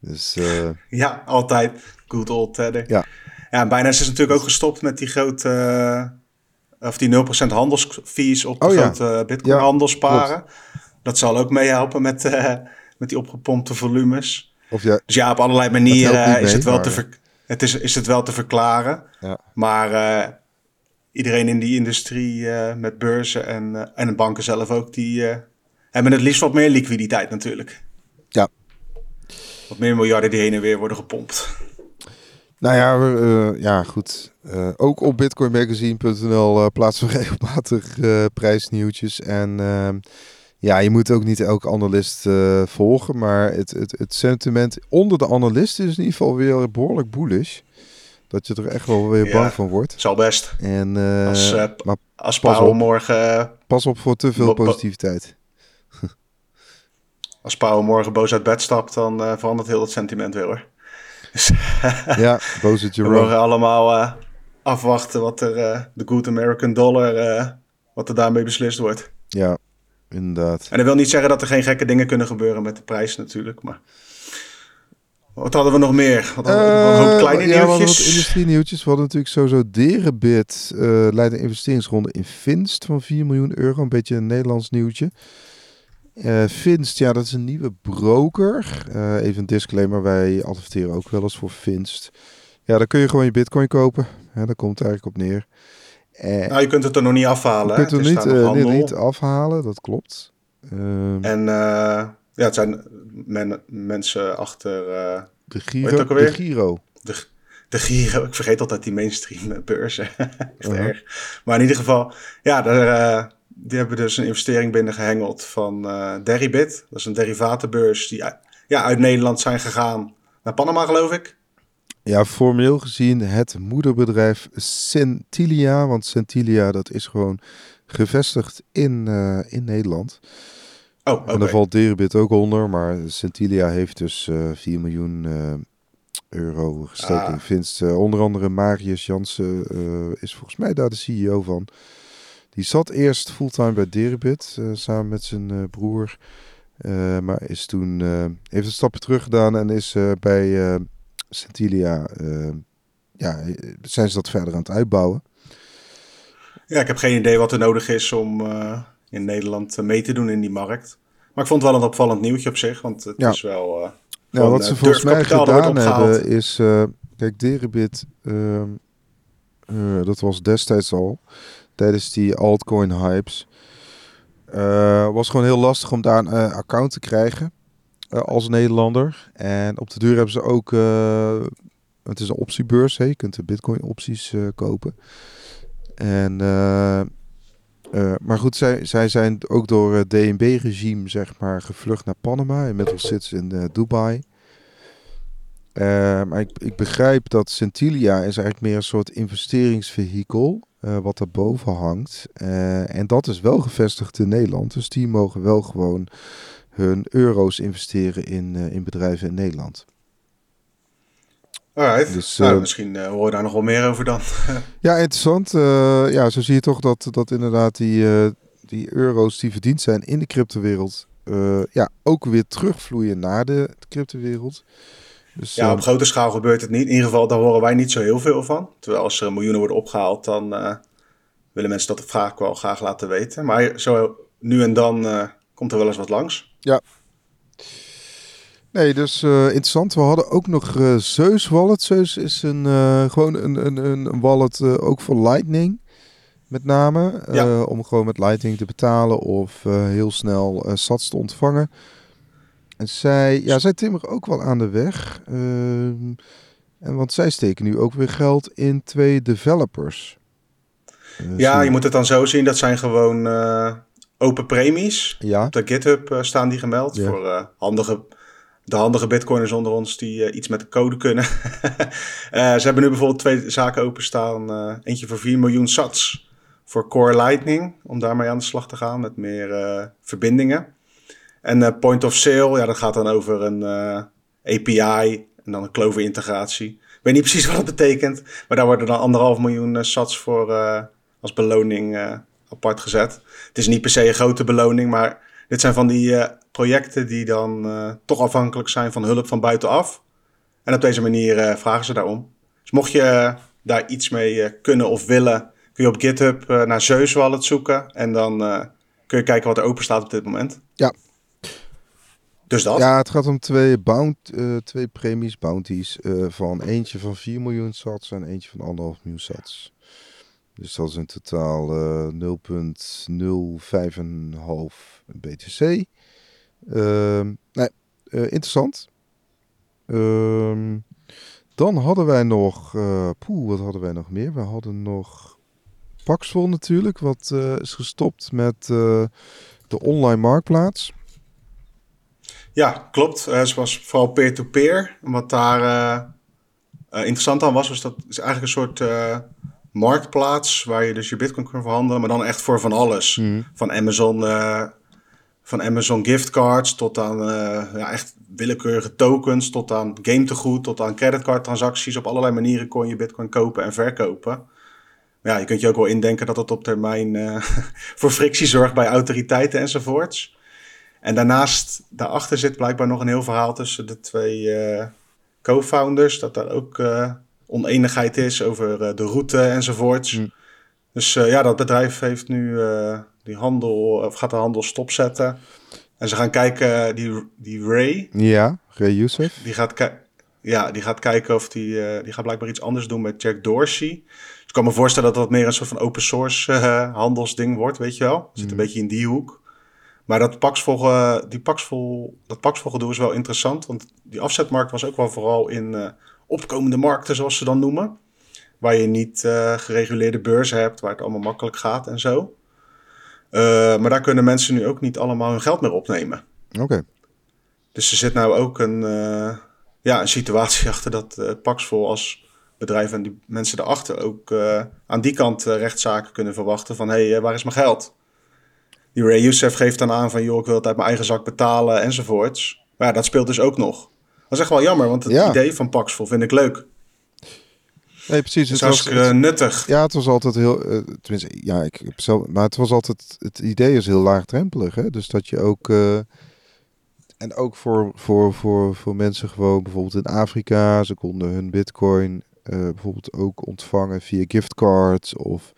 Dus, uh... ja, altijd. Good old Tether. Ja. Ja, en bijna is natuurlijk ook gestopt met die grote... Uh, of die 0% handelsfees op de oh, grote ja. bitcoin handelsparen. Dat zal ook meehelpen met met die opgepompte volumes. Of ja, dus ja, op allerlei manieren is, het wel te het is, is het wel te verklaren. Ja. Maar iedereen in die industrie uh, met beurzen en, uh, en de banken zelf ook, die hebben het liefst wat meer liquiditeit natuurlijk. Ja. Wat meer miljarden die heen en weer worden gepompt. Nou ja, ja goed. ook op bitcoinmagazine.nl plaatsen we (laughs) regelmatig prijsnieuwtjes. En ehm, ja, je moet ook niet elke analist volgen, maar het, het, het sentiment onder de analisten is in ieder geval weer behoorlijk bullish. Dat je er echt wel weer bang van wordt. Zal best. En, uh, als uh, maar als Paul morgen... Pas op voor te veel positiviteit. (laughs) als Paul morgen boos uit bed stapt, dan uh, verandert heel het sentiment weer hoor. (laughs) ja, boos het We mogen allemaal afwachten wat er, de good American dollar, wat er daarmee beslist wordt. Ja, Inderdaad. En dat wil niet zeggen dat er geen gekke dingen kunnen gebeuren met de prijs natuurlijk, maar... Wat hadden we nog meer? Wat hadden we nog? een hoop kleine Uh, ja, nieuwtjes. industrienieuwtjes. We hadden natuurlijk sowieso Derebit eh leidt een investeringsronde in Finst van 4 miljoen euro. Een beetje een Nederlands nieuwtje. Eh Finst, ja, dat is een nieuwe broker. Eh, even een disclaimer, wij adverteren ook wel eens voor Finst. Ja, dan kun je gewoon je bitcoin kopen. Hè, daar komt het eigenlijk op neer. Eh, Nou, je kunt het er nog niet afhalen. je kunt Het is niet, eh, niet, afhalen, dat klopt. Ehm, En eh, ja, het zijn men- mensen achter eh, de, Giro, de Giro. de, de Giro. Ik vergeet altijd die mainstream beurzen. (laughs) Echt Uh-huh. erg. Maar in ieder geval, ja, daar, eh, die hebben dus een investering binnengehengeld van eh Deribit. Dat is een derivatenbeurs die uit- ja, uit Nederland zijn gegaan naar Panama, geloof ik. Ja, formeel gezien het moederbedrijf Centilia. Want Centilia, dat is gewoon gevestigd in, in Nederland. Oh. En daar valt Deribit ook onder. Maar Centilia heeft dus eh 4 miljoen eh, euro gestoken Ah. in winst. Eh, onder andere Marius Jansen is volgens mij daar de CEO van. Die zat eerst fulltime bij Deribit samen met zijn broer. Maar is toen, heeft een stapje terug gedaan en is bij Centilia, ja, zijn ze dat verder aan het uitbouwen. Ja, ik heb geen idee wat er nodig is om in Nederland mee te doen in die markt. Maar ik vond het wel een opvallend nieuwtje op zich, want het Ja. is wel... Nou, Gewoon, wat eh, ze volgens mij gedaan hebben is, eh, kijk, Deribit, ehm, eh, dat was destijds al, tijdens die altcoin hypes, was gewoon heel lastig om daar een account te krijgen als Nederlander. En op de duur hebben ze ook, het is een optiebeurs, hè, je kunt de bitcoin opties kopen. En, eh, eh, maar goed, zij, zij zijn ook door het DNB-regime zeg maar gevlucht naar Panama. Inmiddels zitten ze in eh, Dubai. Eh, maar ik, ik begrijp dat Centilia is eigenlijk meer een soort investeringsvehikel eh wat daarboven hangt. Eh, en dat is wel gevestigd in Nederland. Dus die mogen wel gewoon hun euro's investeren in, eh, in bedrijven in Nederland. Alright. Dus, nou, eh, misschien eh, horen we daar nog wel meer over dan. (laughs) Ja, interessant. Eh, ja, zo zie je toch dat, dat inderdaad die, die euro's die verdiend zijn in de cryptowereld... ja, ook weer terugvloeien naar de cryptowereld. Dus, Ja, op grote schaal gebeurt het niet. In ieder geval, daar horen wij niet zo heel veel van. Terwijl als er miljoenen worden opgehaald, dan willen mensen dat vaak wel graag laten weten. Maar zo nu en dan komt er wel eens wat langs. Nee, dus eh, interessant. We hadden ook nog eh, Zeus Wallet. Zeus is een, eh, gewoon een, een, een wallet ook voor Lightning. Met name. Ja. Om gewoon met Lightning te betalen of heel snel sats te ontvangen. En zij, ja, zij timmeren ook wel aan de weg. Ehm, en want zij steken nu ook weer geld in twee developers. Ja, je moet het dan zo zien. Dat zijn gewoon open premies. Ja, Op de GitHub staan die gemeld Ja. voor handige, de handige bitcoiners onder ons die eh, iets met de code kunnen. (laughs) Eh, ze hebben nu bijvoorbeeld twee zaken openstaan. eh eentje voor 4 miljoen sats voor Core Lightning, om daarmee aan de slag te gaan met meer verbindingen. En Point of Sale, ja, dat gaat dan over een API en dan een Clover integratie. Ik weet niet precies (laughs) wat dat betekent, maar daar worden dan anderhalf miljoen sats voor als beloning apart gezet. Het is niet per se een grote beloning, maar dit zijn van die eh, projecten die dan eh, toch afhankelijk zijn van hulp van buitenaf. En op deze manier eh, vragen ze daarom. Dus mocht je daar iets mee kunnen of willen, kun je op GitHub naar Zeus Wallet zoeken. En dan kun je kijken wat er open staat op dit moment. Ja. Dus dat. Ja, het gaat om twee, bound, eh, twee premies, bounties. van eentje van 4 miljoen sats en eentje van 1,5 miljoen sats. Dus dat is in totaal eh 0,05,5 BTC. Nee, eh, interessant. Ehm, dan hadden wij nog... eh poeh, wat hadden wij nog meer? We hadden nog Paxful natuurlijk, wat eh, is gestopt met de online marktplaats. Ja, klopt. Het was vooral peer-to-peer. En Wat daar interessant aan was, was dat is eigenlijk een soort marktplaats waar je dus je bitcoin kan verhandelen, maar dan echt voor van alles. Mhm. Van Amazon, eh, van Amazon giftcards tot aan eh, ja, echt willekeurige tokens, tot aan game tegoed, tot aan creditcard transacties. Op allerlei manieren kon je bitcoin kopen en verkopen. ja, je kunt je ook wel indenken dat het op termijn uh, (laughs) voor frictie zorgt bij autoriteiten enzovoorts. En daarnaast, daarachter zit blijkbaar nog een heel verhaal tussen de twee uh, co-founders. Dat daar ook uh, oneenigheid is over de route enzovoorts. Mm. Dus ja, dat bedrijf heeft nu die handel, of gaat de handel stopzetten. En ze gaan kijken, die, die Ray. Ja, Ray Youssef. Die gaat, ja, die gaat kijken of die, die gaat blijkbaar iets anders doen met Jack Dorsey. ik kan me voorstellen dat dat meer een soort van open source handelsding wordt, weet je wel. Zit een mm. beetje in die hoek. Maar dat Paxvol, uh, die Paxvol, dat Paxvol gedoe is wel interessant. Want die afzetmarkt was ook wel vooral in uh, opkomende markten, zoals ze dan noemen. Waar je niet uh, gereguleerde beurzen hebt, waar het allemaal makkelijk gaat en zo. maar daar kunnen mensen nu ook niet allemaal hun geld meer opnemen. Oké. Dus er zit nou ook een, ja, een situatie (laughs) achter dat Paxvol als bedrijf en die mensen daarachter ook aan die kant rechtszaken kunnen verwachten van hé, hey, waar is mijn geld? die Ray Youssef geeft dan aan van... joh, ik wil het uit mijn eigen zak betalen enzovoorts. Maar ja, dat speelt dus ook nog. Dat is echt wel jammer, want het idee van Paxful vind ik leuk. Nee, precies. Het, was uh, nuttig. Ja, het was altijd heel. Uh, tenminste, ja, ik heb zelf. Maar het was altijd. Het idee is heel laagdrempelig. Hè? Dus dat je ook. Uh, en ook voor, voor, voor, voor mensen gewoon bijvoorbeeld in Afrika. Ze konden hun Bitcoin bijvoorbeeld ook ontvangen via giftcards. Of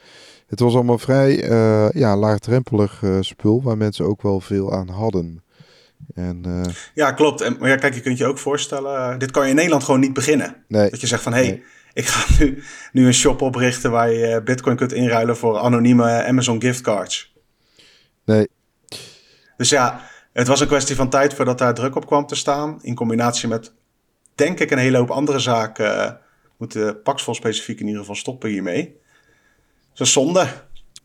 het was allemaal vrij ja, laagdrempelig spul waar mensen ook wel veel aan hadden. En, uh... Ja, klopt. En, maar ja, kijk, je kunt je ook voorstellen, dit kan je in Nederland gewoon niet beginnen. Nee. Dat je zegt van, hé, hey, ik ga nu, nu een shop oprichten waar je bitcoin kunt inruilen voor anonieme Amazon giftcards. Nee. Dus ja, het was een kwestie van tijd voordat daar druk op kwam te staan. In combinatie met, denk ik, een hele hoop andere zaken moeten Paxful specifiek in ieder geval stoppen hiermee is zonde.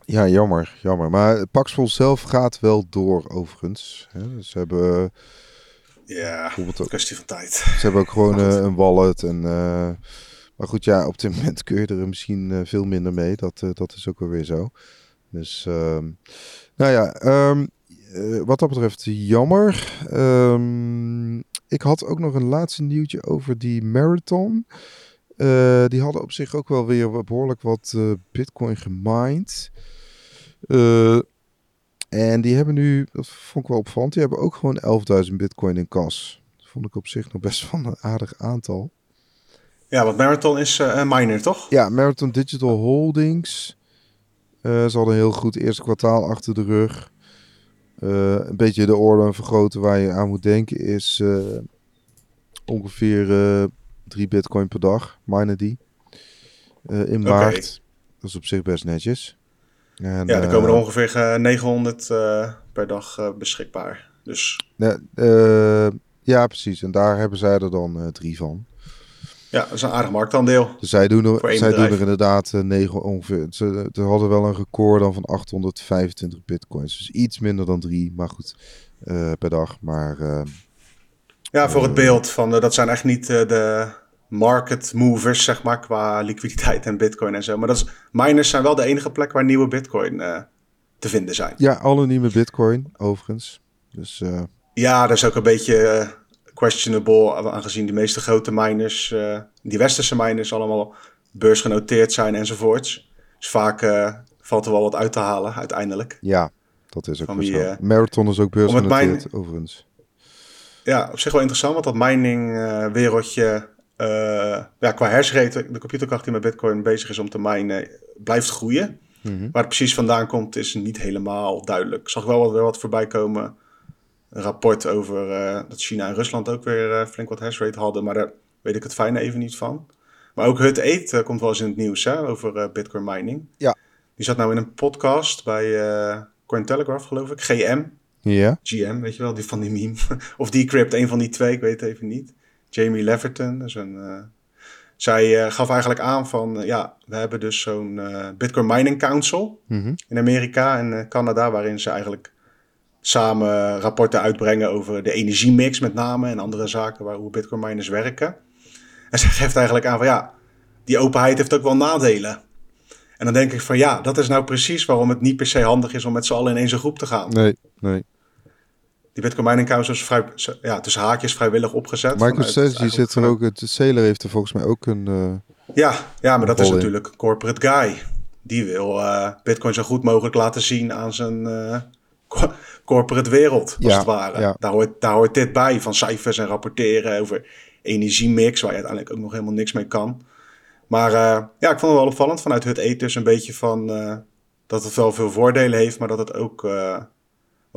Ja, jammer, jammer. Maar Paxful zelf gaat wel door, overigens. Ze hebben... Ja, ook, kwestie van tijd. Ze hebben ook gewoon (laughs) uh, een wallet. En, uh, maar goed, ja, op dit (laughs) moment kun je er misschien uh, veel minder mee. Dat, dat is ook wel weer zo. Dus, ehm, nou ja, um, wat dat betreft jammer. Um, ik had ook nog een laatste nieuwtje over die marathon. Die hadden op zich ook wel weer behoorlijk wat bitcoin gemined. Uh, en die hebben nu, dat vond ik wel opvallend, die hebben ook gewoon 11.000 bitcoin in kas. Dat vond ik op zich nog best wel een aardig aantal. Ja, want Marathon is een miner, toch? Ja, Marathon Digital Holdings. ze hadden een heel goed eerste kwartaal achter de rug. een beetje de orde vergroten waar je aan moet denken is ongeveer 3 bitcoin per dag, minen die. Uh, in maart. Dat is op zich best netjes. En, ja, er komen er eh, ongeveer 900 uh, per dag beschikbaar. Dus... ja, precies. En daar hebben zij er dan drie van. Ja, dat is een aardig marktaandeel. Dus zij doen er, zij doen er inderdaad uh, 9 ongeveer. Ze, ze, hadden wel een record dan van 825 bitcoins. Dus iets minder dan drie, maar goed, uh, per dag. Maar ja, voor het beeld van dat zijn echt niet de market movers, zeg maar, qua liquiditeit en bitcoin en zo. Maar dat is, miners zijn wel de enige plek waar nieuwe bitcoin uh, te vinden zijn. Ja, alle nieuwe bitcoin, overigens. Dus, ja, dat is ook een beetje questionable, aangezien de meeste grote miners, die westerse miners, allemaal beursgenoteerd zijn enzovoorts. Dus vaak valt er wel wat uit te halen uiteindelijk. Ja, dat is ook zo. Marathon is ook beursgenoteerd, overigens ja, op zich wel interessant, want dat mining-wereldje, uh, ja, qua hashrate, de computerkracht die met Bitcoin bezig is om te minen, blijft groeien. Mm Waar het precies vandaan komt, is niet helemaal duidelijk. Ik zag wel wat, weer wat voorbij komen. Een rapport over uh, dat China en Rusland ook weer uh, flink wat hashrate hadden, maar daar weet ik het fijne even niet van. Maar ook Hut Eet komt wel eens in het nieuws hè, over Bitcoin mining. Ja. Die zat nou in een podcast bij Cointelegraph, geloof ik, GM. Ja. GM, weet je wel, die van die meme. (laughs) of Decrypt, een van die twee, ik weet het even niet. Jamie Leverton, dus een, uh, zij uh, gaf eigenlijk aan van, uh, ja, we hebben dus zo'n Bitcoin Mining Council mm -hmm. in Amerika en Canada, waarin ze eigenlijk samen rapporten uitbrengen over de energiemix met name en andere zaken waar hoe Bitcoin miners werken. En (laughs) ze geeft eigenlijk aan van, ja, die openheid heeft ook wel nadelen. En dan denk ik van ja, dat is nou precies waarom het niet per se handig is om met z'n allen in één groep te gaan. Nee, nee. Die Bitcoin Mining Council is vrij, ja, tussen haakjes vrijwillig opgezet. Michael zit er ook, het Sailor heeft er volgens mij ook een... Uh, ja, ja, maar dat is natuurlijk corporate guy. die wil uh, Bitcoin zo goed mogelijk laten zien aan zijn uh, corporate wereld, als ja, het ware. Ja. Daar, hoort, daar hoort dit bij, van cijfers en rapporteren over energiemix, waar je uiteindelijk ook nog helemaal niks mee kan. Maar ja, ik vond het wel opvallend vanuit het Ethos een beetje van dat het wel veel voordelen heeft, maar dat het ook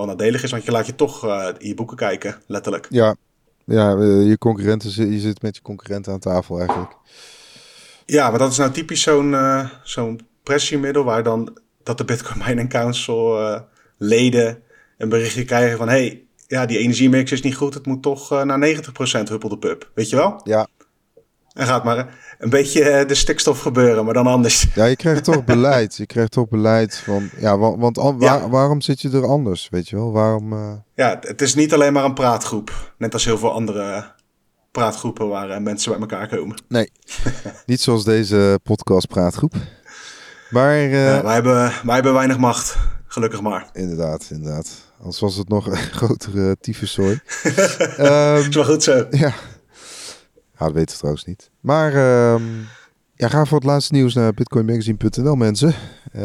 wel nadelig is, want je laat je toch in je boeken kijken, letterlijk. Ja, ja je concurrenten, je zit met je concurrenten aan tafel eigenlijk. Ja, maar dat is nou typisch zo'n zo'n pressiemiddel waar dan dat de Bitcoin Mining Council uh, leden een berichtje krijgen van hey, ja, die energiemix is niet goed, het moet toch uh, naar 90% huppel de pub. Weet je wel? Ja. En gaat maar een beetje uh, de stikstof gebeuren, maar dan anders. (laughs) Ja, je krijgt toch beleid. Je krijgt toch beleid van, ja, want, want waar, waarom zit je er anders, weet je wel? Waarom... Ja, het is niet alleen maar een praatgroep. Net als heel veel andere praatgroepen waar mensen bij elkaar komen. Nee, (laughs) niet zoals deze podcast praatgroep. Maar, uh, wij, hebben, wij hebben weinig macht, gelukkig maar. Inderdaad, inderdaad. Anders was het nog een (laughs) grotere tyfuszooi. um, is wel goed zo. Ja. Ja, dat weten we trouwens niet. Maar um, ja, ga voor het laatste nieuws naar bitcoinmagazine.nl mensen. Uh,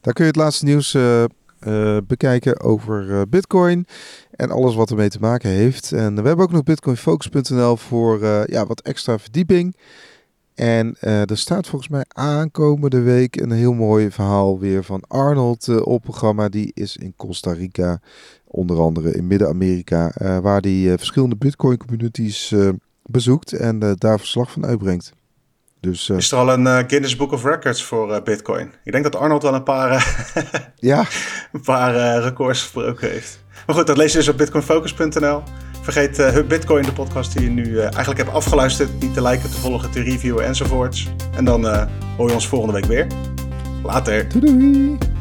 daar kun je het laatste nieuws uh, uh, bekijken over bitcoin en alles wat ermee te maken heeft. En we hebben ook nog bitcoinfocus.nl voor ja, wat extra verdieping. En er staat volgens mij aankomende week een heel mooi verhaal weer van Arnold op programma. Die is in Costa Rica, onder andere in Midden-Amerika, waar hij verschillende Bitcoin communities bezoekt en daar verslag van uitbrengt. Dus, is er al een Guinness Book of Records voor Bitcoin? Ik denk dat Arnold wel een paar, (laughs) ja. een paar records verbroken heeft. Maar goed, dat lees je dus op bitcoinfocus.nl. Vergeet uh, Bitcoin, de podcast die je nu uh, eigenlijk hebt afgeluisterd, niet te liken, te volgen, te reviewen enzovoorts. En dan uh, hoor je ons volgende week weer. Later. Doei doei.